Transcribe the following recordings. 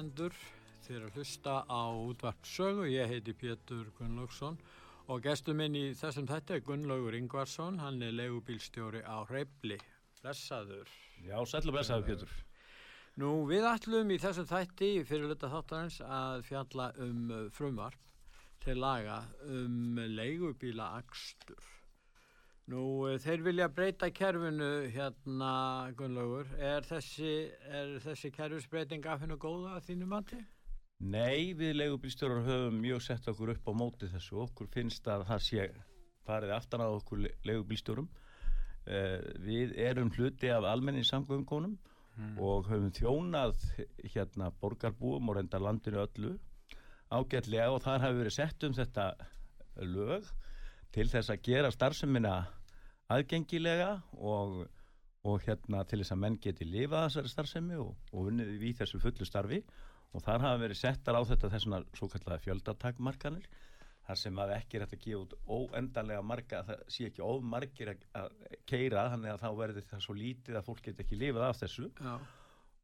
Hlustendur, eru að hlusta á útvart sögu, ég heiti Pétur Gunnlaugsson og gestur minn í þessum þetta er Gunnlaugur Ingvarsson, hann er legubílstjóri á Hreibli, blessaður. Já, og blessaður Pétur. Nú við ætlum í þessum þætti fyrirluta þáttarins að fjalla um frumvarp til laga um legubíla akstur. Nú, eh, þeir vilja breyta kerfinu hérna, Gunnlaugur. Er þessi, er þessi kerfisbreyting af hennu góða að þínu mati? Nei, við leigubílstjórar höfum mjög sett okkur upp á móti þessu. Okkur finnst að það sé farið aftan að okkur leigubílstjórum. Uh, við erum hluti af almenni samgöngunum mm. og höfum þjónað hérna borgarbúum og reynda landinu öllu ágætlega og þar hafi verið sett um þetta lög til þess að gera starfseminna aðgengilega og, og hérna til þess að menn geti lifað þessari starfsemi og, og unnið við þessu fullu starfi. Og þar hafa verið settar á þetta þessuna svo kallega fjöldatakmarkanir þar sem að ekki er hægt að gefa út óendanlega marga, það sé ekki ómargir að keira, þannig að þá verður það svo lítið að fólk geti ekki lifað af þessu. Já.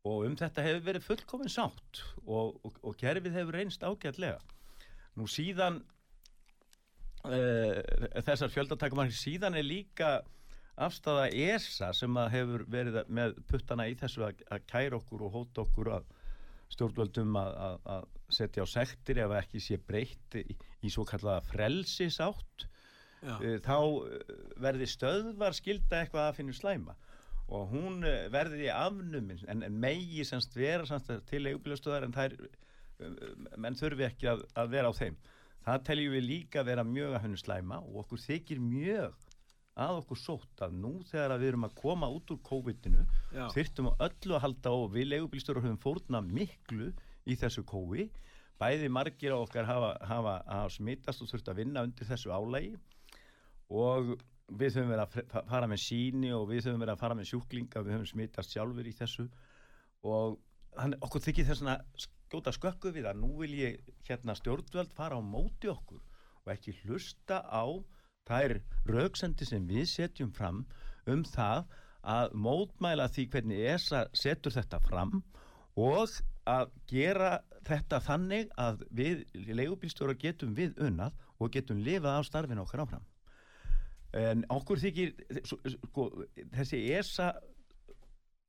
og um þetta hefur verið fullkominn sátt og, og kerfið hefur reynst ágætlega. Nú síðan þessar fjöldatakmarkir síðan er líka afstæða ESA sem að hefur verið með puttana í þessu að, að kæra okkur og hóta okkur að stjórnvöldum að, að, að setja á sektir ef ekki sé breytt í, í svo kallaða frelsisátt uh, þá eh, verði stöðvar skilda eitthvað að finna slæma. Og hún verði afnuminn en, en megi semst vera semst til eiginbílastöðar en þær menn þurfi ekki að, að vera á þeim það teljum við líka vera mjög að hennu slæma og okkur þykir mjög að okkur sótt að nú þegar að við erum að koma út úr COVID-inu þyrtum að öllu að halda og við leigubílstöru höfum fórna miklu í þessu COVID bæði margir á okkar hafa, hafa, hafa smittast og þurft að vinna undir þessu álægi og við höfum verið að fara með síni og við höfum verið að fara með sjúklinga við höfum smittast sjálfur í þessu og hann, okkur þykir þess að skjóta skökku við að nú vil ég hérna stjórnvöld fara á móti okkur og ekki hlusta á þær rauksendi sem við setjum fram um það að mótmæla því hvernig ESA setur þetta fram og að gera þetta þannig að við leigubílstjóra getum við unnað og getum lifað á starfinu okkar áfram. En okkur þykir sko, þessi ESA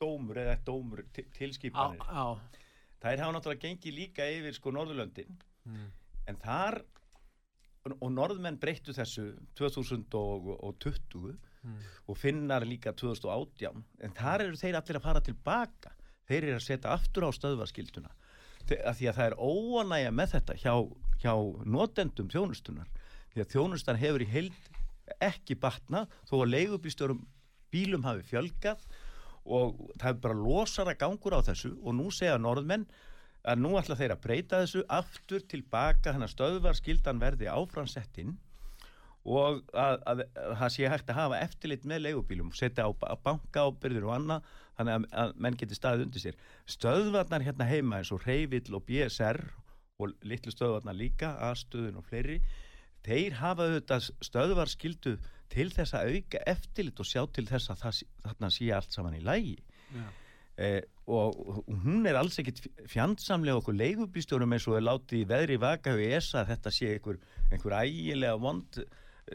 dómur eða dómur tilskipanir á, á þær hafa náttúrulega gengið líka yfir sko Norðurlöndin. Mm. en þar og norðmenn breyttu þessu 2020 mm. og finnar líka 2018 en þar eru þeir allir að fara tilbaka. Þeir eru að setja aftur á stöðvarskilduna. Af því að það er óanægja með þetta hjá, hjá notendum þjónustunar því að þjónustan hefur í heild ekki batnað þó að leigubílstjórum bílum hafi fjölgað og það er bara losara gangur á þessu og nú segja norðmenn að nú ætla þeir að breyta þessu aftur tilbaka þannig að stöðvar skildan verði áfransettinn og að, að, að það sé hægt að hafa eftirlit með leigubílum, setja á, á bankaábyrður og annað, þannig að, að menn geti staðið undir sér. Stöðvarnar hérna heima eins og Reyvill og BSR og litlu stöðvarnar líka, aðstöðun og fleiri, þeir hafa auðvitað stöðvarskildu til þess að auka eftirlit og sjá til þess að það, þarna sé allt saman í lægi eh, og, og hún er alls ekkit fjandsamlega okkur leigubýstjórum eins og er látið í veðri vaka og esa að þetta sé einhver, einhver ægilega vond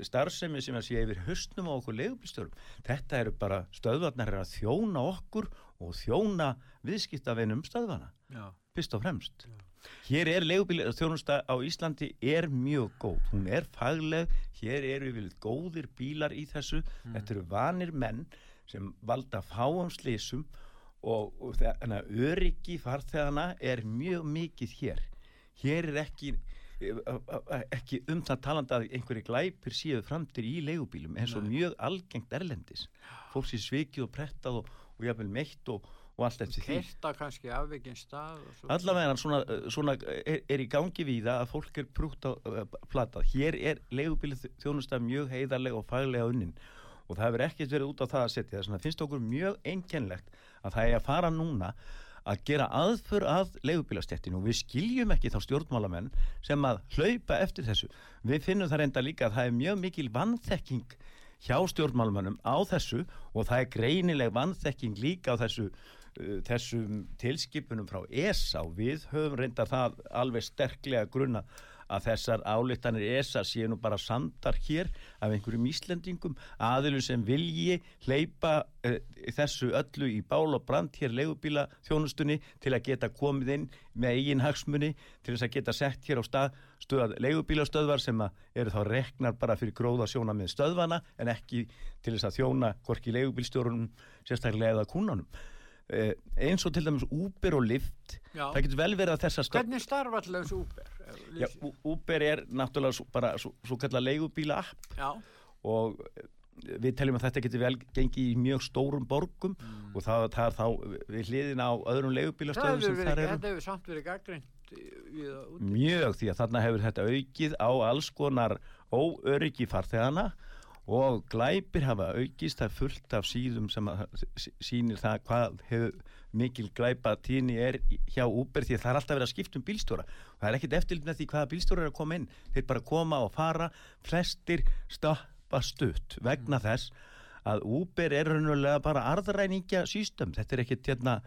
starfsemi sem að sé yfir höstnum á okkur leigubýstjórum þetta eru bara stöðvarnar að þjóna okkur og þjóna viðskiptavinnum stöðvana fyrst og fremst. Já. Hér er leigubíl þjónusta á Íslandi er mjög góð, hún er fagleg. Hér eru við góðir bílar í þessu, Mm. þetta eru vanir menn sem valda fáum slísum og, og þannig að öryggi farþegana er mjög mikið hér. Hér er ekki ekki um það talandi að einhverju glæpir séu framtir í leigubílum eins og mjög algengt erlendis. Fólk sé svikið og prettað og, og jafnvel meitt og, og allt eftir því Kerta kannski afvikinn stað allavega svona, svona er, er í gangi við það að fólk er prútt á uh, platað. Hér er leigubílið þjónusta mjög heiðarlega og faglega unnin og það hefur ekkert verið út á það að setja þess að finnst okkur mjög einkennlegt að það er að fara núna að gera aðför að leigubílastéttinu og við skiljum ekki þá stjórnmálamenn sem að hlaupa eftir þessu. Við finnum það reynda líka að það er mjög mikil vannþekking hjá stjórnmálmennum á þessu og það er greinileg vannþekking líka á þessu þessum tilskipunum frá ESA og við höfum reynda það alveg sterklega grunna að þessar álittanir ESA séu nú bara samtar hér af einhverjum Íslendingum aðilum sem vilji hleypa uh, þessu öllu í bál og brand hér leigubíla þjónustunni til að geta komið inn með eigin hagsmunni til þess að geta sett hér á stað stöð, leigubílastöðvar sem eru þá reknar bara fyrir gróða sjóna með stöðvana en ekki til þess að þjóna hvorki leigubílstjórunum sérstaklega eða kúnanum eins og til dæmis Uber og Lyft Já. það getur vel verið að þessa stöð Hvernig starfa allir þessu Uber? Já, Uber er náttúrulega bara svo, svo kallar leigubíla app Já. og eh, við teljum að þetta getur vel gengið í mjög stórum borgum Mm. og það, er þá við hliðina á öðrum leigubílastöðum sem þar eru þetta hefur samt verið gaggrind mjög því að þarna hefur þetta aukið á alls konar óöryggi farþegana og glæpir hafa aukist, það er fullt af síðum sem að, s- sýnir það hvað hefur mikil glæpa tíðni er hjá Uber því að það er alltaf verið að skipta um bílstjóra. Og það er ekkit eftirlit með því hvaða bílstjóra er að koma inn. Þeir bara koma og fara. Flestir stoppa stutt vegna þess að Uber er raunulega bara arðræningja sístem, þetta er ekkit hérna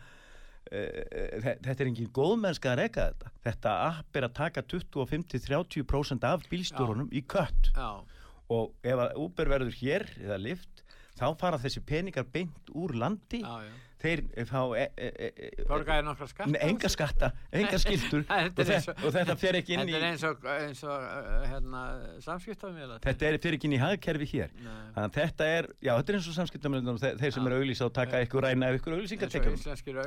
Uh, þetta er engin góðmennska að reyka þetta. Þetta app er að taka 25-30% af bílstjórunum í kött. Já. Og ef að Uber verður hér eða Lyft þá fara þessi peningar beint úr landi Já, já. þeir fá e, e, e, skatta? Enga skatta, enga skildur Þetta og, þe eins og- og þetta fer ekki inn Þetta í er eins og, eins og uh, hérna, samskiptafélag. þetta er, fer ekki inn í hagkerfi hér þannig að þetta er, já þetta er eins og samskiptamöndunum þeir, sem Já. eru auðlýsa og taka ykkur ræna ef ykkur eins og auðlýsingatekjum íslenskir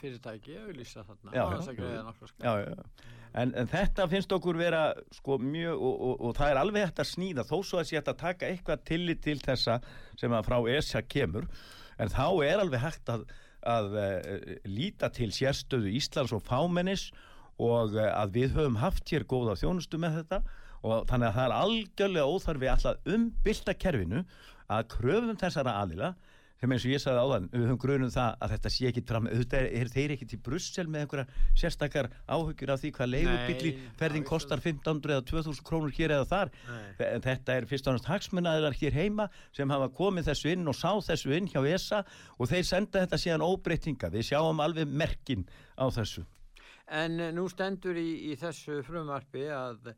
fyrirtæki auðlýsa þarna Já, já, já. En, en þetta finnst okkur vera sko mjög og, og, og það er alveg hægt að snýða þó svo að sé hægt að taka eitthvað tillit til þessa sem að frá ESA kemur en þá er alveg hægt að, að uh, líta til sérstöðu Íslands og fámennis og uh, að við höfum haft hér góða þjónustu með þetta og þannig að það er algjörlega óþarfi alltaf umbylta kerfinu að kröfum þessara aðila sem eins og ég sagði áðan, við höfum grunum það að þetta sé ekki fram, auðvitað er, þeir ekki til Brussel með einhverja sérstakar áhugjur af því hvað leigubíli Nei, ferðin kostar 1500 eða 2000 krónur hér eða þar. Nei. þetta er fyrst og náttúrulega hagsmunnaðilar hér heima sem hafa komið þessu inn og sá þessu inn hjá ESA og þeir senda þetta síðan óbreytinga, við sjáum alveg merkin á þessu. En eh, nú stendur í, í þessu frumarpi að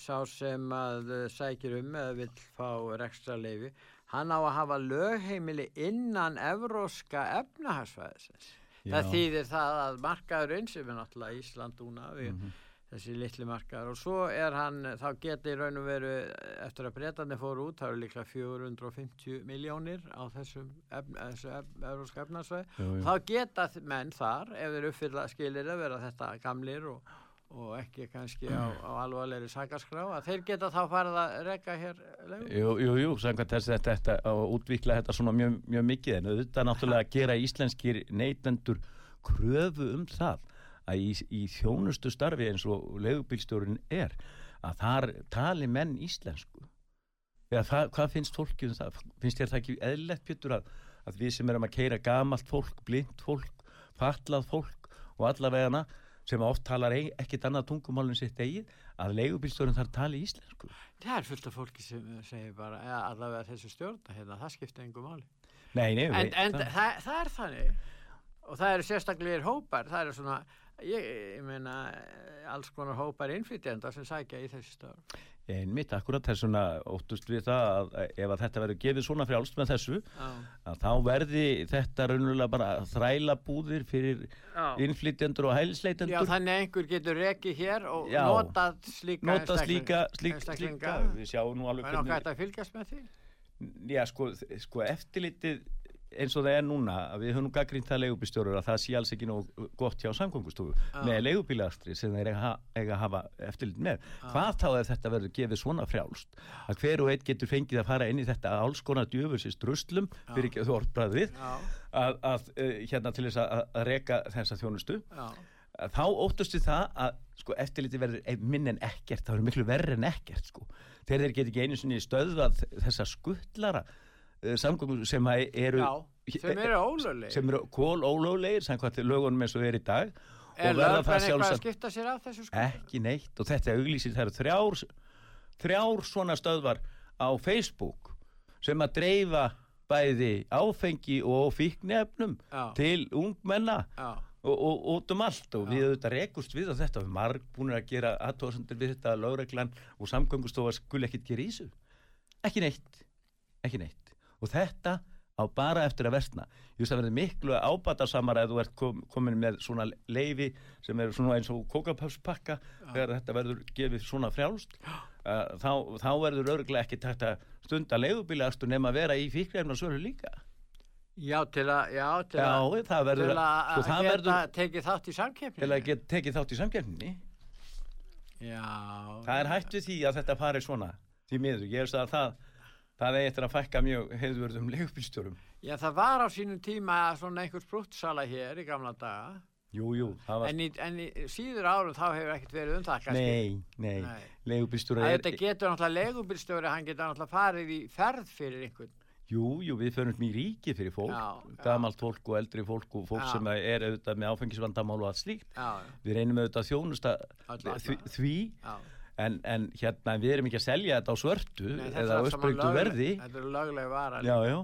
sá sem að eh, sækir um eða vill fá rekstra leifi, hann á að hafa lögheimili innan evróska efnahagsfæðisins. Það þýðir það að markaðurinn sem er náttúrulega Ísland úna við Mhm. þessi litli markaður og svo er hann, þá geti raun og veru eftir að breytanir fóru út, það eru líklega 450 miljónir á þessum evróska jú. þá geta menn þar ef þeir uppfylla skilir að vera þetta gamlir og, og ekki kannski á, á alvarlegri sakaskrá að þeir geta þá farið að rekka hér leigu. Jú, jú, jú, samkvæmt þess að þetta og útvikla þetta svona mjög, mjög mikið en auðvitað náttúrulega að gera íslenskir neytendur kröfu um það að í, í þjónustu starfi eins og leigubílstjórun er að þar tali menn íslensku eða það, hvað finnst fólki um það finnst þér það ekki eðlilegt Pétur að, að við sem erum að keira gamalt fólk, blind fólk fatlað fólk og allavegana sem oft talar ekkit annað tungumálinn sitt eigið að að tala í íslensku Það er fullt af fólki sem segir bara, eða allavega þessu stjórna hérna, það skiptir engum máli. Nei, nei, En, veit en það. það, það er þannig, og það eru sérstaklega hópar, það eru svona, ég, ég meina, alls konar hópar innflytjenda sem sækja í þessi stjórn. Einmitt, akkurat þess vegna óttust við það að ef að þetta verður gefið svona frjálst með þessu Já, að þá verði þetta raunulega bara þræla búðir fyrir já. innflytjendur og Já, hælisleitendur þannig einhver getur rekið hér og Já. notað slíka nota einstakling- slíka, slík, einstaklinga. slíka við sjáum nú Það alveg er nokkað hægt að fylgjast með því. já sko, sko eftirlitið eins og það er núna að við höfum gaggrínt það leigubílstjórur að það sé alls ekki nóg gott hjá samgöngustofu Já. með leigubílastri sem þeir eiga, eiga að hafa eftirlit með. Hvað þá ef þetta verður gefið svona frjálst? Að hver og einn getur fengið að fara inn í þetta alls konar djöfursins druslum fyrir ekki Já, að, að uh, hérna til þess að, að reka þessa þjónustu. Að þá óttast við það að sko, eftirliti verður minn en ekkert það verður miklu verri en ekkert sko. þegar þeir get ekki uh, samgöngum sem eru já, sem eru ólögleg. sem eru kól ólöglegir samkvæmt lögunum eins og er í dag. Er og það eitthvað að skipta sér af þessu sko? ekki neitt. Og þetta auglýsir það eru þrjár þrjár svona stöðvar á Facebook sem að dreifa bæði áfengi og fíknefnum Já. til ungmenna Já, og, og út um allt. Og við auðvitað rekust við á þetta. Við marg búin að gera aðtóðsendur við þetta lögreglan og samgöngustofa skul ekkit gera í þessu. Ekki neitt, ekki neitt og þetta á bara eftir að versna. Ég veist að verði miklu ábatasamar ef þú ert kom, komin með svona leifi sem eru svona eins og kókapöfspakka þegar þetta verður gefið svona frjálst. Uh, þá, þá verður örglega ekki tægt að stunda leigubílastu nema að vera í fíknefna sölu líka. Já til að, já, til Já, að, það verður til að, sko, geta tekið þátt í samkeppni. til að geta tekið þátt í samkeppninni. Já. það er hætt við því að þetta fari svona. Því miður, ég veist að það það er eftir að fækka mjög heiðvörðum leigubílstjórum Já, það var á sínum tíma svona einhver sprúttsala hér í gamla daga. jú, jú, var En í, en í síður árum þá hefur ekkert verið um það kannski. nei, nei, Nei. leigubílstjóra Að er Þetta getur náttúrulega leigubilstjóri, hann getur náttúrulega farið í ferð fyrir einhvern. jú, jú, við förum mjög ríki fyrir fólk Já, já. gamalt fólk og eldri fólk og fólk Já. sem er auðvitað með áfengisvandamál og allt slíkt Já, við reynum auðvitað að þjónusta því, já. En, en hérna við erum ekki að selja þetta á svörtu Nei, er eða á uppbreytu verði Þetta er lögleg vara. já, já,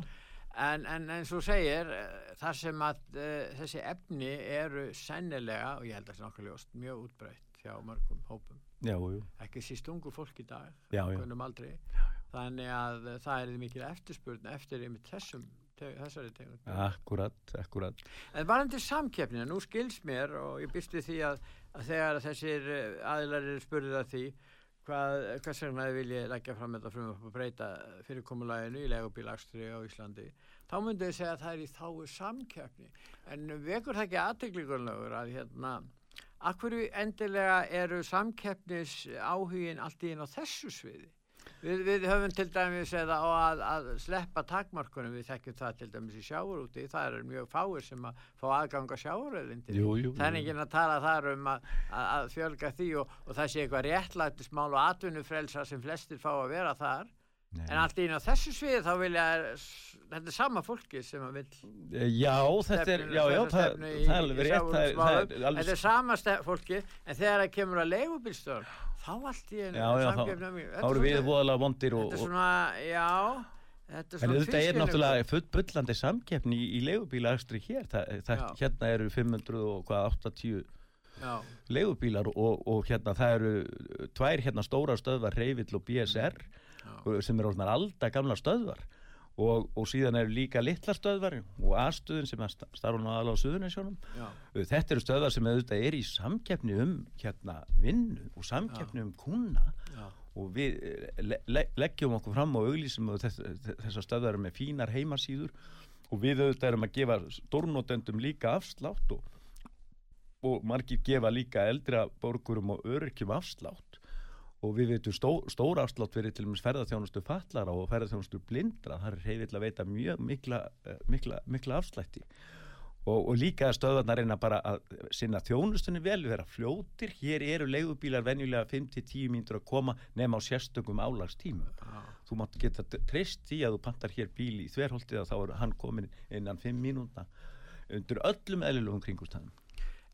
En, en eins og segir, eh, þar sem að uh, þessi efni eru sennilega, og ég held að það sé nokkuð ljóst, mjög útbreytt hjá mörgum hópum. já, Ekki síst ungu fólk í dag. Þannig að uh, það er mikil eftirspurn eftir einmitt þessum, þessari tegund. akkurat, akkurat En varandi samkeppnina, nú skils mér og ég við því að, að þegar þessir eh, aðilar eru spurðið að því hvað, hvers vegna þið vilji leggja fram þetta frum að breyta fyrirkomulaginu í legubílakstri á Íslandi þá myndi þið segja að það er í þáu samkeppni en vekur það ekki aðteglíkunlegur að hérna Akkur endilega eru samkeppnis áhugin allt í inn á þessu sviði? Við, við höfum til dæmis eða á að, að sleppa takmarkunum, við þekkjum það til dæmis í sjáurúti, það er mjög fáir sem að fá aðgang að sjáuröðindir. Það er enginn að tala þar um að, að, að fjölga því og, og það sé eitthvað réttlættismál og atvinnufrelsa sem flestir fá að vera þar. Nei. En allt í inn á þessu sviði þá vilja, þetta er sama fólki sem að vil Já, þetta er, já, já, það, í- það er í rétt, það er, það er sjávarútvegsmálum. alveg, Þetta er sama fólki, en þegar það kemur að leigubílstjórn, þá allt í já, já, þá, eru við voðalega vondir og, Þetta er svona, já, þetta er en þetta er náttúrulega full bullandi samkeppni í, í leigubílaakstri hér, það, það, hérna eru 500 og hvað, 80 Já, leigubílar og, og hérna það eru tvær hérna stóra stöðvar, Reyvill og BSR og- sem eru alda gamla stöðvar. Og, og síðan eru líka litla stöðvar og A-stöðin sem nú aðalega á Suðunisjónum já, þetta eru stöðvar sem auðvitað er í samkeppni um hérna vinnu og samkeppni um kuna já, og við eh, le le leggjum okkur fram og auglýsum og þess, þessar stöðvar eru með fínar heimasíður. Og við auðvitað erum að gefa stórnotendum líka afslátt og, og margir gefa líka eldra borgurum og öryrkjum afslátt og við veitum stó, stór afslátt fyrir til og með ferðarþjónustu fallara og ferðarþjónustu blindra það er heiðill að veita mjög mikla, eh, mikla, mikla afslætti. Og, og líka stöðvarnar reyna bara að sinna þjónustunni vel, vera fljótir. Hér eru leigubílar venjulega 5-10 mínútur að koma nema á sérstökum álagstímu já. þú mátt geta treyst því að þú pantar hér bíl í þverholtið að þá er hann komin innan 5 mínúta undir öllum eðlilegum kringustæðum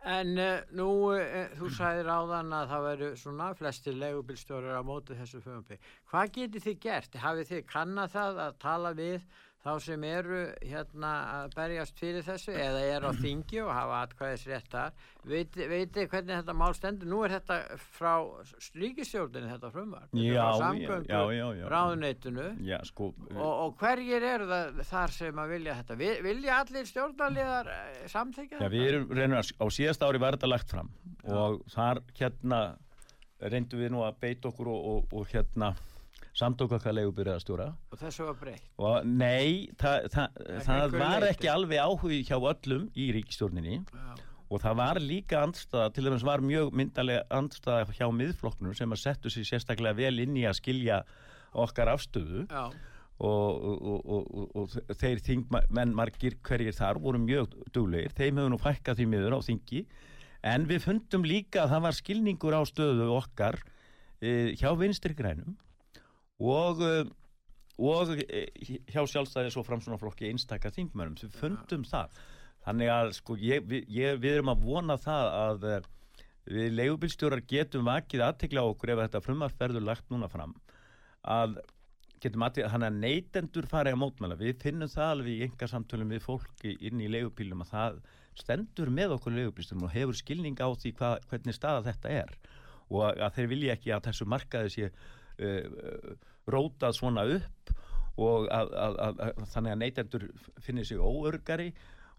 En uh, nú, uh, þú sæðir áðan að það veru svona flestir leigubilstjórar á móti þessu frumvarpi. Hvað getið þið gert? Hafið þið kannað það að tala við þá sem eru hérna að berjast fyrir þessu eða eru á þingi og hafa atkvæðis réttar? Veitir veit hvernig þetta mál stendur? Nú er þetta frá ríkistjórninu þetta. Þetta er já, samgöngu. Já, sko, Og, og hverjir eru það þar sem að vilja þetta? Vi- Vilja allir stjórnarliðar eh, samþykja Já, við erum reynir að, á síðast ári var þetta lagt fram og þar hérna reyndum við nú að beita okkur og, og, og hérna samtók okkar leigubyrjaðastjóra Og þessu var breytt. og nei, það, það, það var ekki alveg áhugi hjá öllum í ríkistjórninni Já. og það var líka andstaða, til dæmis var mjög myndalega andstaða hjá miðflokknum sem að settu sér sérstaklega vel inn í að skilja okkar afstöðu. Já. og, og, og, og, og þeir þingmenn margir hverjir þar voru mjög duglegir, þeim hefur nú fækkað því miður á þingi. En við fundum líka að það var skilningur á stöðu okkar e, hjá vinstri grænum og, e, og e, hjá sjálfstæðis og framsunaflokki einstaka þingmennum, við fundum það. Þannig að sko ég, ég, við erum að vona það að e, við leigubilstjórar getum vakið aðtekla okkur ef þetta frumvarp verður lagt núna fram að getum að hann að neytendur fari að mótmæla. Við finnum það alveg í enga samtölum við fólki inn í leigubílum að það stendur með okkur leigubílstum og hefur skilning á því hva, hvernig staða þetta er. Og að þeir vilja ekki að þessu markaði sé uh, uh, rótað svona upp og að, að, að þannig að neytendur finnir sig óörgari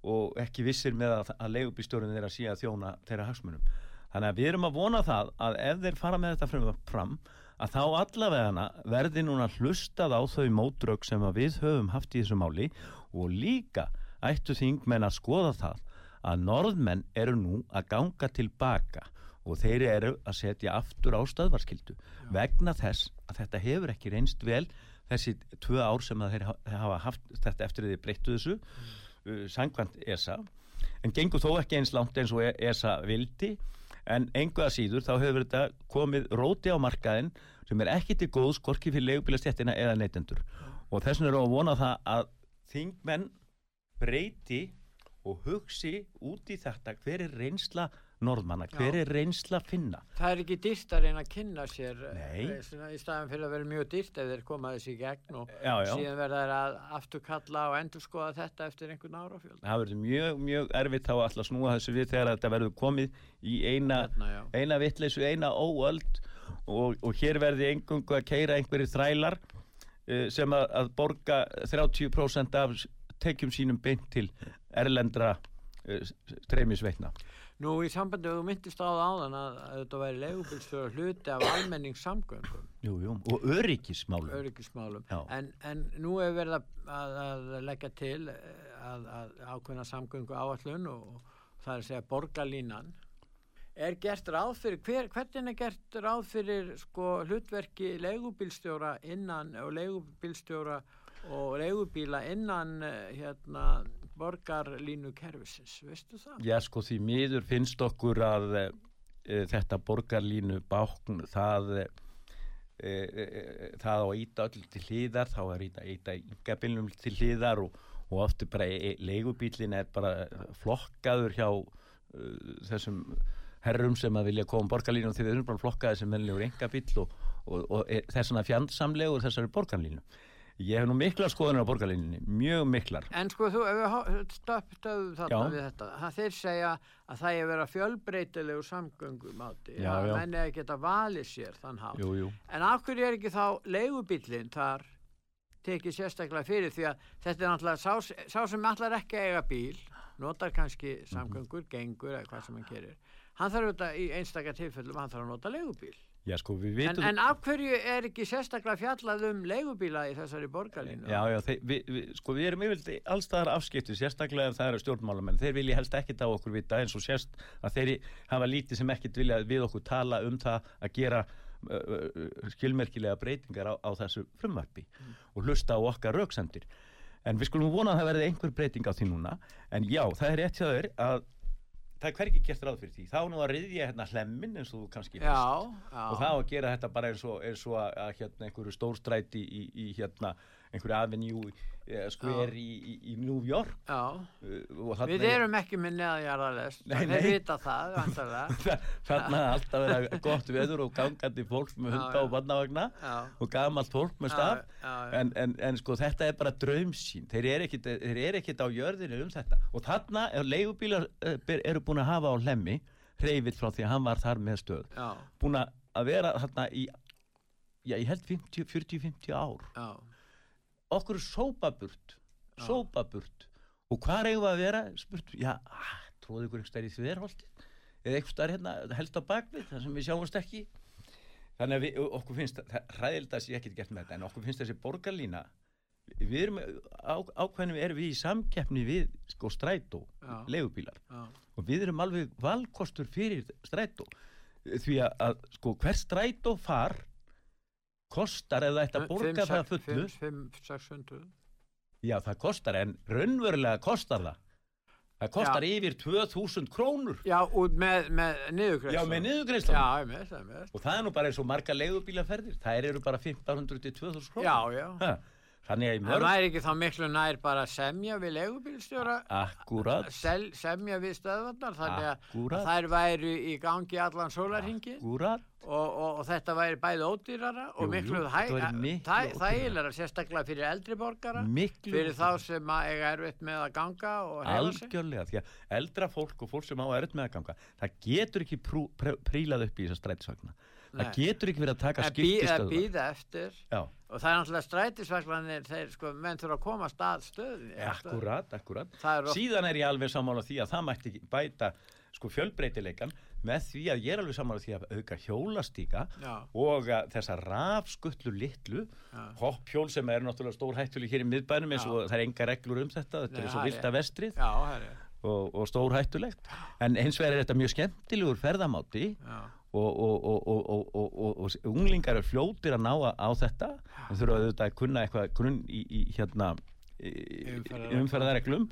og ekki vissir með að, leigubílstjórun þeirra að þjóna þeirra hagsmunum. Þannig að við erum að vona það að ef þeir fara með þetta fram, að þá allavegana verði núna hlustað á þau mótrögg sem við höfum haft í þessu máli og líka ættu þingmenn að skoða það að norðmenn eru nú að ganga tilbaka og þeir eru að setja aftur á stöðvarskildu vegna þess að þetta hefur ekki reynst vel þessi tvö ár sem þeir ha- hafa haft þetta eftir því breyttu þessu uh, sangkvæmt ESA. En gengur þó ekki eins langt eins og E- ESA vildi. En engu að síður þá hefur þetta komið róti á markaðin sem er ekki til góðs hvorki fyrir leigubílastjættina eða neytendur. Og þess vegna við að vona það að þingmenn breyti og hugsi út í þetta hver er reynsla norðmanna, hver Já. er reynsla finna Það er ekki dýrt að reyna að kynna sér eh, Nei. svona, í staðan fyrir að vera mjög dýrt ef þeir koma þessi í gegn og Já, já. síðan verða þeir að afturkalla og endur skoða þetta eftir einhvern árafjöld. það verður mjög, mjög erfitt að alltaf snúa þessu við þegar þetta verður komið í eina, já. eina vitleysu, eina óöld og, og hér verði engungu að keira einhverjir þrælar uh, sem að, að borga 30% af tekjum sínum beint til erlendra uh, streymisveitna. Nú í sambandi við þú myndist á það áðan að, að þetta væri leigubilstjóra hluti af almenningssamgöngum, Jú, jú, og öryggismálum. öryggismálum, en, en nú hefur verið að, að, að leggja til eh, að, að ákveðna samgöngu áallun og, og það er að segja borgarlínan. Er gert ráð fyrir, hver, hvernig er gert ráð fyrir sko hlutverki leigubilstjóra innan og leigubilstjóra og leigubíla innan eh, hérna borgarlínu kerfisins, veistu það? Já, sko, því miður finnst okkur að e, þetta borgarlínu bákn, það, e, e, það á íta öll til hlýðar, þá er íta, íta yngabilnum til hlýðar og, og ofta bara leigubílin er bara flokkaður hjá þessum herrum sem að vilja koma borgarlínu og því þeir eru bara flokkaði sem mennilegur yngabill og, og, og e, þess vegna fjandsamlegur þessari borgarlínu. Ég hef nú miklar skoðunar á borgarlínunni, mjög miklar. En sko þú, stöpum þarna Já. við þetta, það þeir segja að það er að vera fjölbreytilegu samgöngum átti, að menni að geta valið sér þann hátt. Jú, jú. En af hverju er ekki þá leigubílinn þar tekið sérstaklega fyrir því að þetta er náttúrulega sá, sá sem allar ekki að eiga bíl, notar kannski Mhm. samgöngur, gengur eða hvað sem hann gerir. Hann þarf auðvitað í einstakar tilfellum, hann þarf að nota leigubíl. Já, sko, En, en af hverju er ekki sérstaklega fjallað um leigubíla í þessari borgarlínu? Já, já, þeir, við, við, sko við erum yfirleitt allstaðar afskipti, sérstaklega ef það eru stjórnmálamenn, þeir vilja helst ekkit á okkur vita eins og sérst að þeir hafa lítið sem ekkit vilja við okkur tala um það að gera uh, skilmerkilega breytingar á, á þessu frumvarpi og hlusta á okkar rauksendir. En við skulum vona að það verði einhver breyting á því núna, en já, það er rétt hjá þeir að það er hvergi gert ráð fyrir því þá nú að riðja hérna hlemmin eins og þú kannski Já, já. og það á að gera þetta bara eins og, eins og að, að hérna einhverju stórstræti í, í hérna einhverju avenue eh, square í, í, í New York. Uh, við er- erum ekki með þeir nei. vita það, þarna er alltaf vera gott veður og gangandi fólk með hunda já. og barnavagna Já, og gamalt fólk með staf en, en, en sko þetta er bara draumsýn. Þeir eru eru ekkit á jörðinu um þetta. Og þarna er leigubílar eh, eru búin að hafa á hlemmi hreyfitt frá því að hann var þar með stöð. Já, búin að að vera þarna í já, ég held 50 40-50 ár. Já, okkur sópaburt sópaburt. Og hvað við að vera? Spurt, já, ah, tróðu ykkur stær í þverholti eða stær hérna helst á bakvið þar sem við sjáumst ekki. Þannig að við, okkur finnst hræðild að sé ekkert gert með þetta en okkur finnst þessi borgarlína við erum á, ákveðinu erum við í samkeppni við sko strætó já, og við erum alveg valkostur fyrir strætó. Því að, að sko hver strætó far kostar eða ætti að borga það að fullu 5-600. Já, það kostar, en raunverulega kostar það. Það kostar yfir 2000 krónur. Já, út með, með niðurgreislu. Já, með. Já, með. Og það er nú bara eins og marga leigubílaferðir. Það eru bara 1500 til 2000 krónur. Já, já. Ha, Mörg... væri ekki þá miklu nær bara að semja við legubílstjóra, sel, semja við stöðvarnar, þannig að, þær væri í gangi allan sólarhingi og, og, og þetta væri bæði ódýrara og Jú, miklu það þægilega sérstaklega fyrir eldri borgara, Miklu. fyrir þá sem að eiga erfitt með að ganga og hefa sig. Algjörlega, því að eldra fólk og fólk sem á erut með að ganga, það getur ekki prú, prú, prílað upp í þessar strætisvagna. Það getur ekki verið að taka eða skiptistöðvar. býða eftir. Já, og það er náttúrulega strætisvaglanir þeir sko, menn þurfa að koma að stað stöðinni akkurat, akkurat. Er Síðan er ég alveg sammála því að það mætti bæta sko fjölbreytileikan með því að ég er alveg sammála því að auka hjólastíka Já. og að þessa rafskutlu litlu hoppjól sem er náttúrulega stór hættuleg hér í miðbænum eins og það er enga reglur um þetta, þetta er svo er- vilda vestrið og, og stór hættulegt en eins vegar er þetta mjög skemmtilegur ferðamáti já, og, og, og, og, og, og, og, og unglingar er fljótir að ná á, þetta en þurfa auðvitað að kunna eitthvað grunn í, í hérna Umferðarreglum.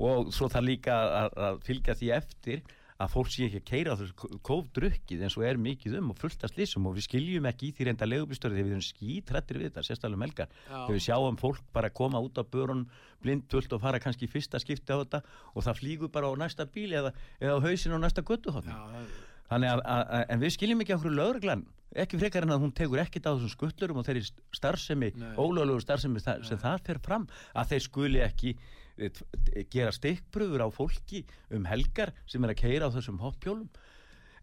og svo það líka að, að fylgja því eftir að fólk sé ekki að keira á þessu kófdrukkið eins og er mikið um og fullt af slísum og við skiljum ekki í því reynda legubístöri þegar við erum skítrættir við þetta, sérstaklega um helgar Já. þegar við sjáum fólk bara koma út af börun blindvöld og fara kannski fyrsta skipti á þetta og það flýgur bara á næsta bíl eða, eða á hausin á næsta göttuhotni Þannig að, að, að, en við skiljum ekki okkur lögreglan, ekki frekar en að hún tegur ekkit á þessum skutlurum og þeirri starfsemi, Nei. ólöglegu starfsemi sem það fer fram, að þeir skuli ekki eh, gera stikkpröfur á fólki um helgar sem er að keira á þessum hoppjólum.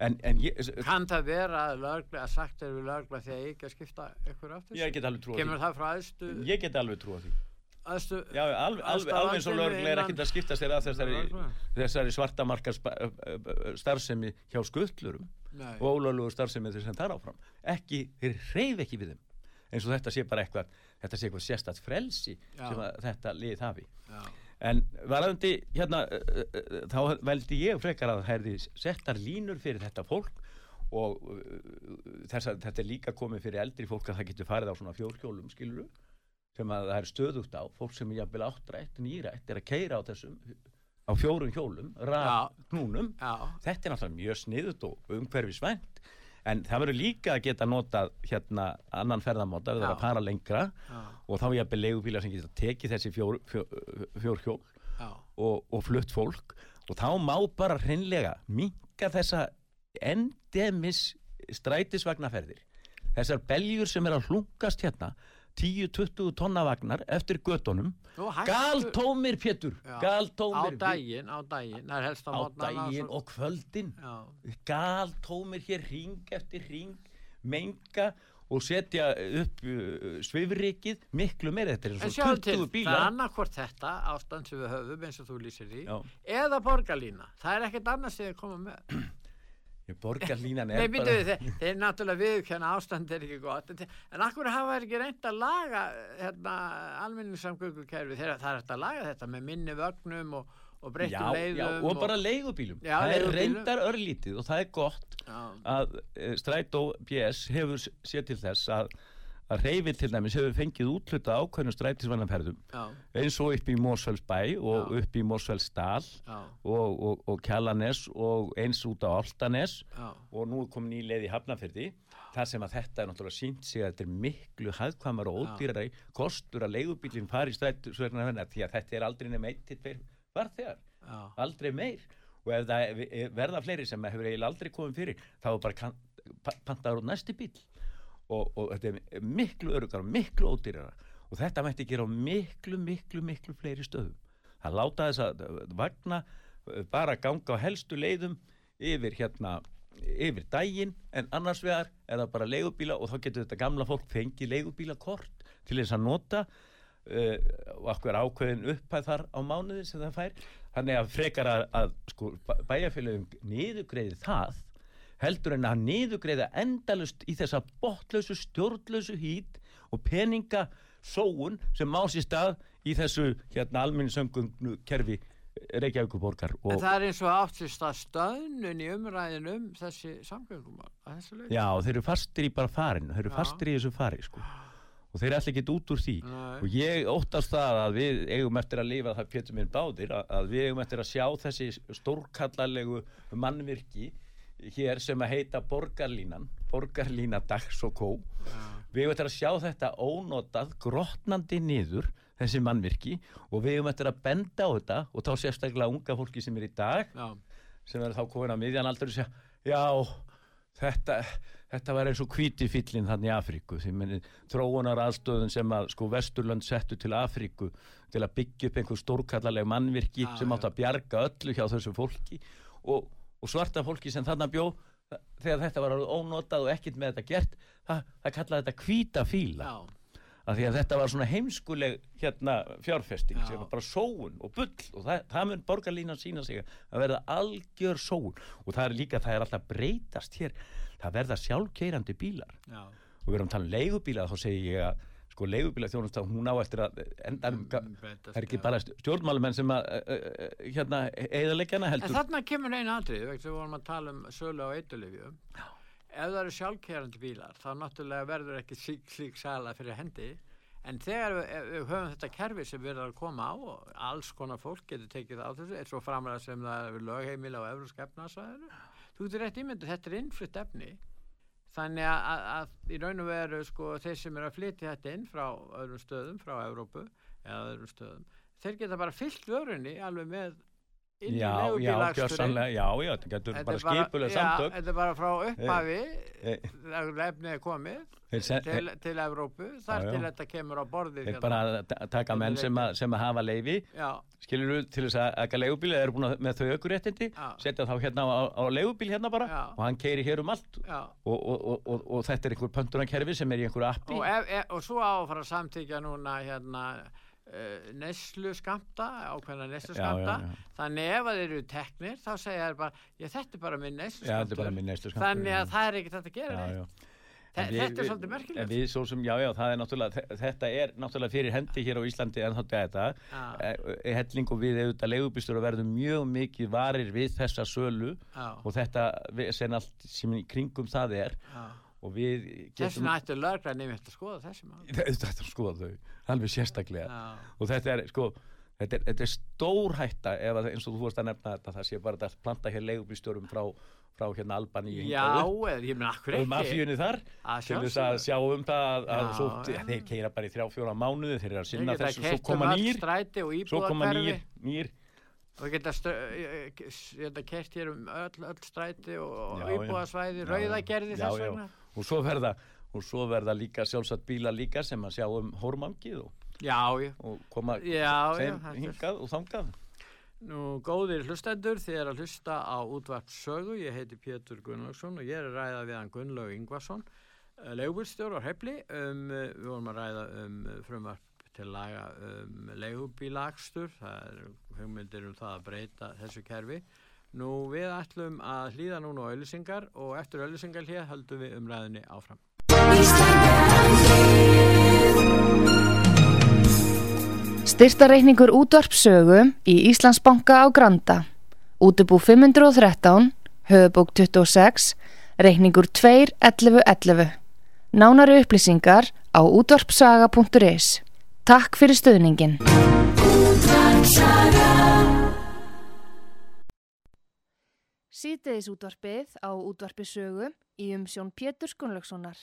En, en ég, Kann það vera að, lögregla, að sagt er við lögla því að ekki að skipta ykkur aftur? ég get alveg trúa Kemur því. Ég get alveg trúa því. Aðstu Já, alveg, alveg, alveg eins og lögregla er ekkit að skipta sér að þessari, þessari svartamarkar starfsemi hjá skutlurum. Nei, og ólöglugu starfsemi þeir sem þar áfram. Ekki, þeir reyf ekki við þeim. Eins og þetta sé bara eitthvað þetta sé eitthvað sérstætt frelsi Já. sem að þetta lið hafi. Já, en varðandi hérna þá veldi ég frekar að herði settar línur fyrir þetta fólk og uh, þessa, þetta er líka komið fyrir eldri fólk að það getur farið á svona fjórhjólum skiluru sem að það er stöðugt á fólk sem er jafnvel áttrætt, nýrætt er að keira á þessum á fjórum hjólum, raf, knúnum já, þetta er náttúrulega mjög sniðut og umhverfisvænt en það verður líka að geta notað hérna annan ferðamáta eða Já. að fara lengra já, og þá jafnvel leigubílar sem geta tekið þessi fjór, fjór, fjór hjól og, og flutt fólk. Og þá má bara hreinlega minka þessa endemis strætisvagnaferðir. Þessar beljur sem er að hlunkast hérna 10-20 tonnavagnar eftir hættu- galtómir Pétur Já. á galtómir daginn, á daginn, á á mótnana daginn og kvöldin. Já, galtómir hér ring eftir ring menga og setja upp uh, svifrikið miklu meira. Þetta er til, 20 það er annarkvort þetta ástand sem við höfum eins og þú lýsir í Já. eða borgarlína, það er ekkert annars sem þið koma með borgarlínan er Nei, bara þeir, þeir náttúrulega viðkjanna ástand er ekki gott. En, akkur hafa þeir ekki reynd að laga hérna, almenningssamgöngukerfi þegar það er hægt að laga þetta með minni vögnum og, og breyttum leiðum já, og bara leigubílum. Já, það er leigubílum. reyndar örlítið og það er gott já, að uh, Strætó BS hefur s- séð til þess að, að reyfið til dæmis hefur fengið útluta ákveðnum strætisvannarferðum já, eins og upp í Mósfellsbæ og Já. upp í Mósfellsdal já, og, og, og Kjallanes og eins út á Altanes og nú er komin í leið í Hafnafyrði þar sem að þetta er náttúrulega sínt sig að þetta er miklu hagkvæmar og ódýrari kostur að leigubílinn fari í strætisvannarferðina því að þetta er aldrei nema eitt til tveir farþegar já, aldrei meir. Og ef það verða fleiri sem hefur eiginlega aldrei komið fyrir þá er bara pantaður út næsti bíl og, og þetta er miklu örugar og miklu ódýrara. Og þetta mætti gera á miklu, miklu, miklu fleiri stöðum. Það láta þess að vagna eh, bara ganga á helstu leiðum yfir hérna yfir daginn en annars vegar er það bara leigubíla og þá getur þetta gamla fólk fengið leigubílakort til þess að nota uh, og okkur ákveðin upphæð þar á mánuði sem það fær. Þannig að frekar að, að sko, bæjarfélagum niðugreiði það heldur en að niðugreiða endalust í þessa botlausu, stjórnlausu hít og peninga sóun sem má sér stað í þessu hérna almenningssöngungnu kerfi Reykjavíkuborgar En það er eins og áttist að stöðnun í umræðin um þessi samgöngum að já, þeir eru fastir í bara farinu, þeir eru Já. fastir í þessu fari sko. og þeir ætla ekki út úr því Nei. og ég óttast það að við eigum eftir að lifa það Pétur minn báðir að, að við eigum eftir að sjá þessi stórkallalegu mannvirki hér sem að heita borgarlínan borgarlína dags og kó við eigum eftir að sjá þetta ónotað grotnandi niður þessi mannvirki og við eigum eftir að benda á þetta og þá sérstaklega unga fólki sem er í dag Já, sem er þá komin að miðjan aldur og segja, já, þetta, þetta var eins og hvíti fyllin þannig Afríku, því meni þróunar aðstöðun sem að sko Vesturlönd settu til Afríku til að byggja upp einhver stórkallarleg mannvirki Já, sem átt að bjarga öllu hjá þessu fólki. Og, og svarta fólki sem þarna bjó þegar þetta var ónotað og ekkert með þetta gert, það, það kallaði þetta hvíta fíla. Já, af því að þetta var svona heimskuleg hérna fjárfesting Já. sem var bara sóun og bull og það, það mun borgarlínan sína sig að verða algjör sóun. Og það er líka, það er alltaf breytast hér. Það verða sjálfkeirandi bílar. Já. og við erum að tala um leigubíla þá segi ég að sko leigubíla þjónust að hún á eftir að enda Mm, betur, það er ekki bara stjórnmálumenn sem að uh, uh, hérna eðaleggjana En heldur þarna kemur einu atrið, vegna við vorum að tala um sölu á eitulifjum. Ef það eru sjálfkerrandi bílar, þá náttúrulega verður ekki slík, slík sala fyrir hendi. En þegar við, við höfum þetta kerfi sem við erum að koma á og alls konar fólk getur tekið á þessu, eins og framlega sem það er lögheimil á Evrósk efnaðsvæðinu, þú getur rétt ímyndið, þetta er innflutt efni. Þannig að, að, í raun og veru sko þeir sem eru að flytja þetta inn frá öðrum stöðum, frá Evrópu eða öðrum stöðum, þeir geta bara fyllt vörunni alveg með inn í já, já, já, þetta getur Þetta bara er bara- skipuleg já, samtök. Þetta er bara frá upphafi eh, þegar efnið er komið se- til, til Evrópu þar til þetta kemur á borðið þeir bara að ta- taka menn sem að, sem að hafa leifi Já, skilur við til þess að eka leigubíl eða eru búin að, með þau aukuréttindi setja þá hérna á, á leigubíl hérna bara Já. og hann keiri hér um allt. Og, og, og, og, og þetta er einhver pöntunarkerfi sem er í einhverju appi. Og, svo á að fara að samtíkja núna hérna neslu skamta ákveðna neslu Já, skamta já, já. þannig ef að þeir eru teknir þá segja þeir bara, já þetta er bara minn neslu Já, skammtur, þannig já. að það er ekki þetta að gera já, neitt já. En við- þetta er svolítið merkilegt við svo sem, já, já, það er þetta er náttúrulega fyrir hendi hér á Íslandi en að þetta Já. e, helling og við auðvitað leigubílstur og verðum mjög mikið varir við þessa sölu já, og þetta sem allt sem kringum það er já. Og við þess vegna ættu lögreglan nefnt að skoða þessi mál. Þetta er skoða þau, alveg sérstaklega. Já, og þetta er sko þetta er, þetta er stór hætta ef að, eins og þú vorst að nefna þetta það sé bara að planta hér leigubílstjórum frá, frá hérna Albani já eða ég meina akkur ekki? mafíunni þar Að til þess að sjá um það að, að Já, svo, já. þeir keira bara í þrjá fjóra mánuði þeir eru að sinna þessu svo um koma nýr. svo koma nýr, nýr. Og geta geta kert hér um öll, öll stræti og, Já, rauðagerði þess vegna og svo verða og svo verða líka sjálfsagt bíla líka sem að sjá um hórmangið og, já, já, og koma já, já þeim er- hingað og þangað. Nú, góðir hlustendur, þið er að hlusta á útvart sögu, ég heiti Pétur Gunnlaugsson og ég er að ræða við hann Gunnlaug Ingvarsson, leigubílstjór á Hrefli, um, eh, við vorum að ræða um eh, frumvarp til laga um leigubílakstur, það er hugmyndir um það að breyta þessu kerfi. Nú, við ætlum að hlýða núna á auðlýsingar og eftir auðlýsingar hlýða höldum við umræðinni áfram. Styrtareikningur útvarpsögu í Íslandsbanka á Granda. Útubú 513, höfubók 26, reikningur 21111. Nánari upplýsingar á útvarpsaga.is. Takk fyrir stöðningin. Sýteðis útvarpið á útvarpisögu í umsjón Pétur Skunlökssonar.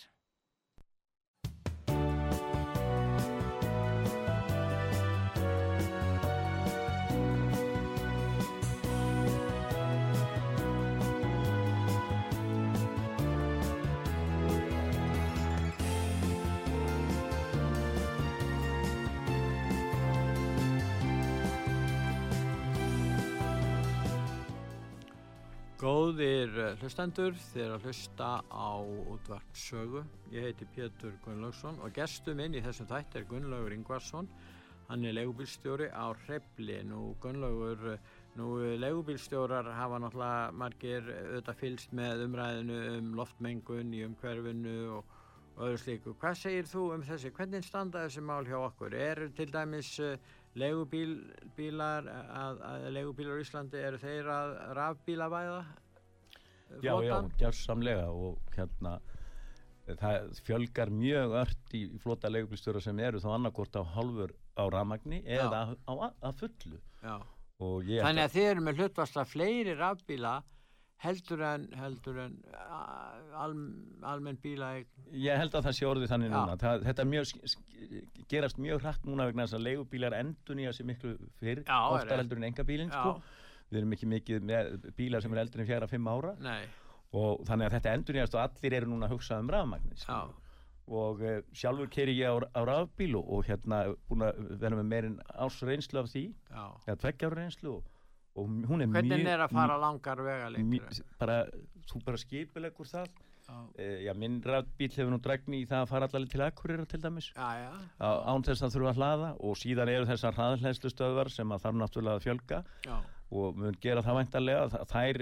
Góðir eh, hlustendur, þeir að hlusta á útvart sögu. Ég heiti Pétur Gunnlaugsson og gestur minn í þessum þætt er Gunnlaugur Ingvarsson. Hann er legubílstjóri á Hrefli. Nú Gunnlaugur, nú legubílstjórar hafa náttúrulega margir auðvitað fylst með umræðinu um loftmengun í umhverfinu og, og öðru slíku. Hvað segir þú um þessi? Hvernig standa þessi mál hjá okkur? Er til dæmis uh, legubílar að, að legubílar í Íslandi eru þeir að rafbílavæða? Já, já, gjársamlega og hérna það fjölgar mjög ört í flota legubílstjóra sem eru þá annarkort á halvur á ramagni eða á, að fullu. Þannig að þeir eru með hlutvasta fleiri rafbíla heldur en, heldur en al, almenn bíla ég held að það sé orðið þannig Já. núna það, þetta mjög, gerast mjög hrætt núna vegna þess að leigubílar endur nýja sér miklu fyrr, ofta heldur en enga bílinn sko. við erum ekki mikið með bílar sem er eldur en fjara fimm ára Nei. og þannig að þetta endur nýjast og allir eru núna að hugsa um rafmagnin sko. og uh, sjálfur keri ég á, á rafbíl og, hérna búin að vera með meirinn ás reynslu af því eða tveggjáru reynslu og og hún er mjög hvernig er að fara langar vega lengur bara, þú bara skipilegur það. E, já, minn rafbíl hefur nú dregni í það að fara allavega til Akureyra til dæmis. Já, já. án þess að þurfa að hlaða. Og síðan eru þessar hraðhleðslu stöðvar sem að þarf náttúrulega að fjölga. Og mun gera það væntarlega þær,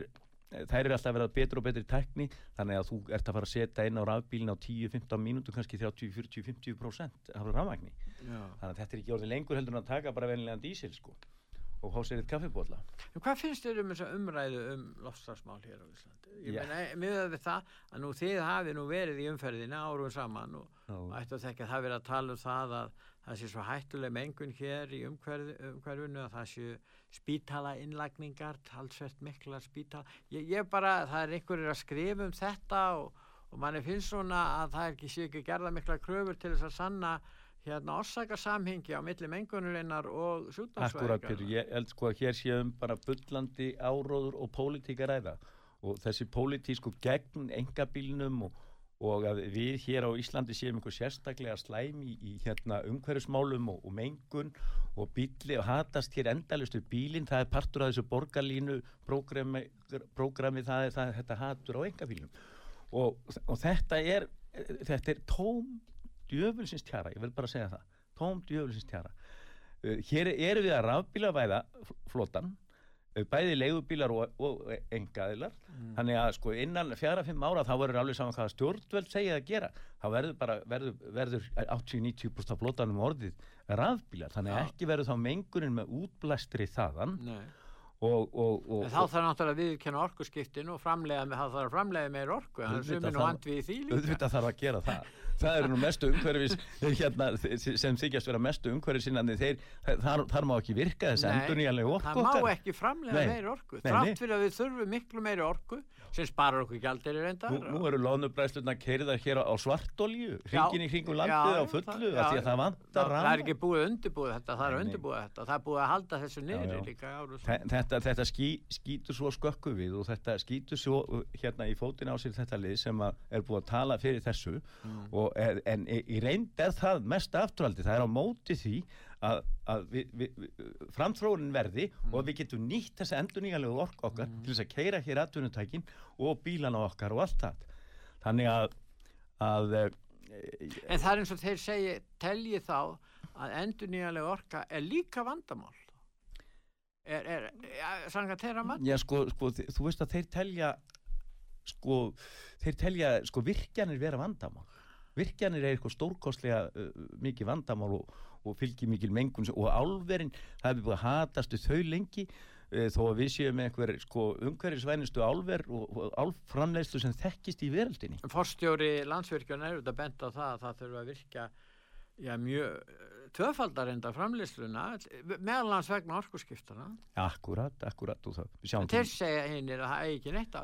þær eru alltaf vera betur og betri tekni þannig að þú ert að fara að setja inn á rafbílin á 10-15 mínútu kannski 30-40-50% af rafmagni. Þannig að þetta er ekki orðið lengur heldur en að taka bara venilegan dísil sko og há sér eitt kaffibóla Hvað finnst þér um þessa umræðu um lofslagsmál hér á Íslandi? Ég yeah. meina, miðað við það að nú þið hafi nú verið í umferðina árum saman og, ættu að þekka að það verið að tala um það að það sé svo hættuleg mengun hér í umhverf, umhverfinu að það sé spítala innlagningar talsvert mikla spítala ég, ég bara, það er einhverjir að skrifa um þetta og, og manni finnst svona að það er ekki sé ekki gerða mikla kröfur til þess að sanna hérna orsakasamhengi á milli mengunurinnar og sjúkdómsvæðingar Akkurat, Pétur, ég held sko að hér séum bara bullandi áróður og pólitíka ræða. Og þessi pólitísku gegn engabílnum og, og að við hér á Íslandi séum einhver sérstaklega slæm í, í hérna umhverfsmálum og, og mengun og bíli og hatast hér endalustu bílinn, það er partur af þessu borgarlínu prógrami, prógrami það er það, þetta hatur á engabílnum og, og þetta er þetta er tóm djöfulsins tjara, ég vil bara segja það tóm djöfulsins tjara. Uh, hér eru við að rafbílavæða flotan uh, bæði leigubílar og, og engaðilar mm. þannig að sko innan fjara-fimm ára þá verður alveg saman hvað stjórnveld segja að gera. Þá verður bara verður, verður 80-90% af flotanum orðið rafbílar. Þannig að ja. ekki verður þá mengunin með útblæstri þaðan. Nei Og, og, og, þá þarf náttúrulega að viðkjöna orkuskiptin og framlega, það þarf að framlega meir orku en það er vant við því líka. þetta þarf að gera það. Það eru nú mestu umhverfis hérna, sem þykjast vera mestu umhverfis innan þeir, þar, þar má ekki virka þess endur nýjanlega orku það má ekki framlega meir orku þrátt fyrir að við þurfum miklu meiri orku sem sparar okkur gældir í reyndar. Nú, nú eru lónubræðsluna keiriðar hér á svartolju hringin í hringum landið á fullu það það er ekki búið undirbúið þetta það er þetta er þetta, ský, skýtur svo skökku við og þetta skýtur svo hérna í fótin á sér þetta lið sem er búið að tala fyrir þessu mm. og, en í reynd er það mest afturhaldi það er á móti því að, að framþróunin verði mm. og við getum nýtt þessa endur nýjanlegu ork okkar mm. til þess að keira hér aðtunutækin og bílana okkar og allt það þannig að, að e, En það er eins og þeir segi telji þá að endur nýjanlegu orka er líka vandamál er, er, er sann að þeirra mann? Já sko, sko, þú veist að þeir telja sko, þeir telja sko virkjanir vera vandamál virkjanir er eitthvað stórkostlega uh, mikið vandamál og og fylgir mikil mengun og álverinn, það hefur búið að hatastu þau lengi e, þó að við séum einhver sko, umhverfisvænustu álver og, og álframleyslu sem þekkist í veröldinni. Forstjóri landsvirkjun er auðvitað bent á það að það þurfa að virka já, mjög töfaldar enda framleysluna meðalans vegna orkusskiptana Akkurat, akkurat þeir segja hinnir að það er ekki neitt á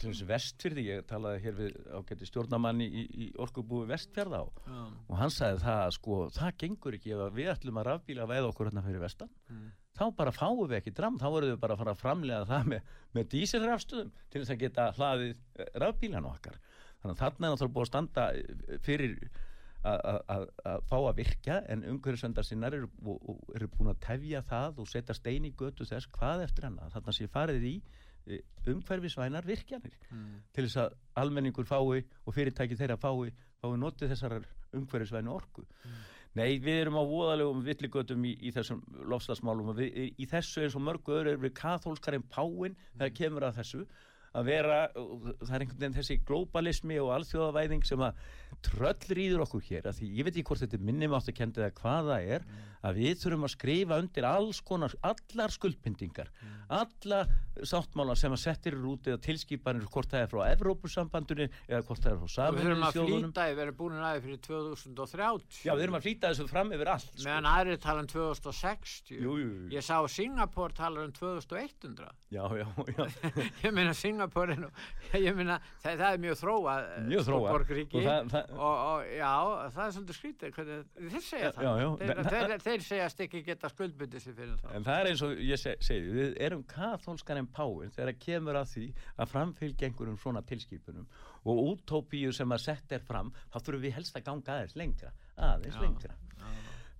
til þess vestfyrði, ég talaði hér við ágætti stjórnamanni í, í orkubúi vestfjörða Já. og hann sagði það að sko, það gengur ekki ef að við ætlum að rafbíla veið okkur hérna fyrir vestan. Mm. þá bara fáum við ekki dram, þá verðum við bara að fara að framlega það með, með dísilrafstöðum til þess að geta hlaðið eh, rafbílan okkar. Þannig að þarna er náttúrulega búið að standa eh, fyrir að- að að- að fá að virka en umhverfisvendar sinnar eru, eru búin að tefja það og setja stein í götu þess hvað eftir hana þarna sé farið í eh, umhverfisvænar virkjanir. Mm. til þess að almenningur fái og fyrirtæki þeirra fái, fái notið þessar umhverfisvænu orku. Nei, við erum á voðalegum villigötum í, í þessum lofslagsmálum og við, í, þessu eins og mörgu öðru erum við kathólskar en páin þegar kemur að þessu að vera, það er einhvern veginn þessi globalismi og alþjóðavæðing sem að tröllrýður okkur hér að því ég veit ekki hvort þetta er minnimátt að kendi eða hvað það er að við þurfum að skrifa undir alls konar, allar skuldpyndingar alla sáttmála sem að settir út eða tilskipanir hvort það er frá Evrópusambandunni eða hvort það er frá og við þurfum að flýta við erum búin aðeins fyrir 2030 Já, við erum að flýta þessu fram yfir allt sko. meðan aðri tala um 2060 Jú, jú, jú. ég sá Singapore tala um 2100 Já, já, já. Ég meina Singapore nú ég meina það, það er mjög þróa Mjög þróað. borgríki Og og, það- það- og, já, það er svolítið skrítið hvernig, þeir segja það. Já, já, þeir, men- þeir, þeir segjast ekki geta skuldbundið sér fyrir það En það er eins og ég se- segi, við erum kathólskar en páin þegar kemur að því að framfylgja einhverjum svona tilskipunum og útópíu sem að sett er fram, þá þurfum við helst að ganga aðeins lengra, aðeins Já, lengra.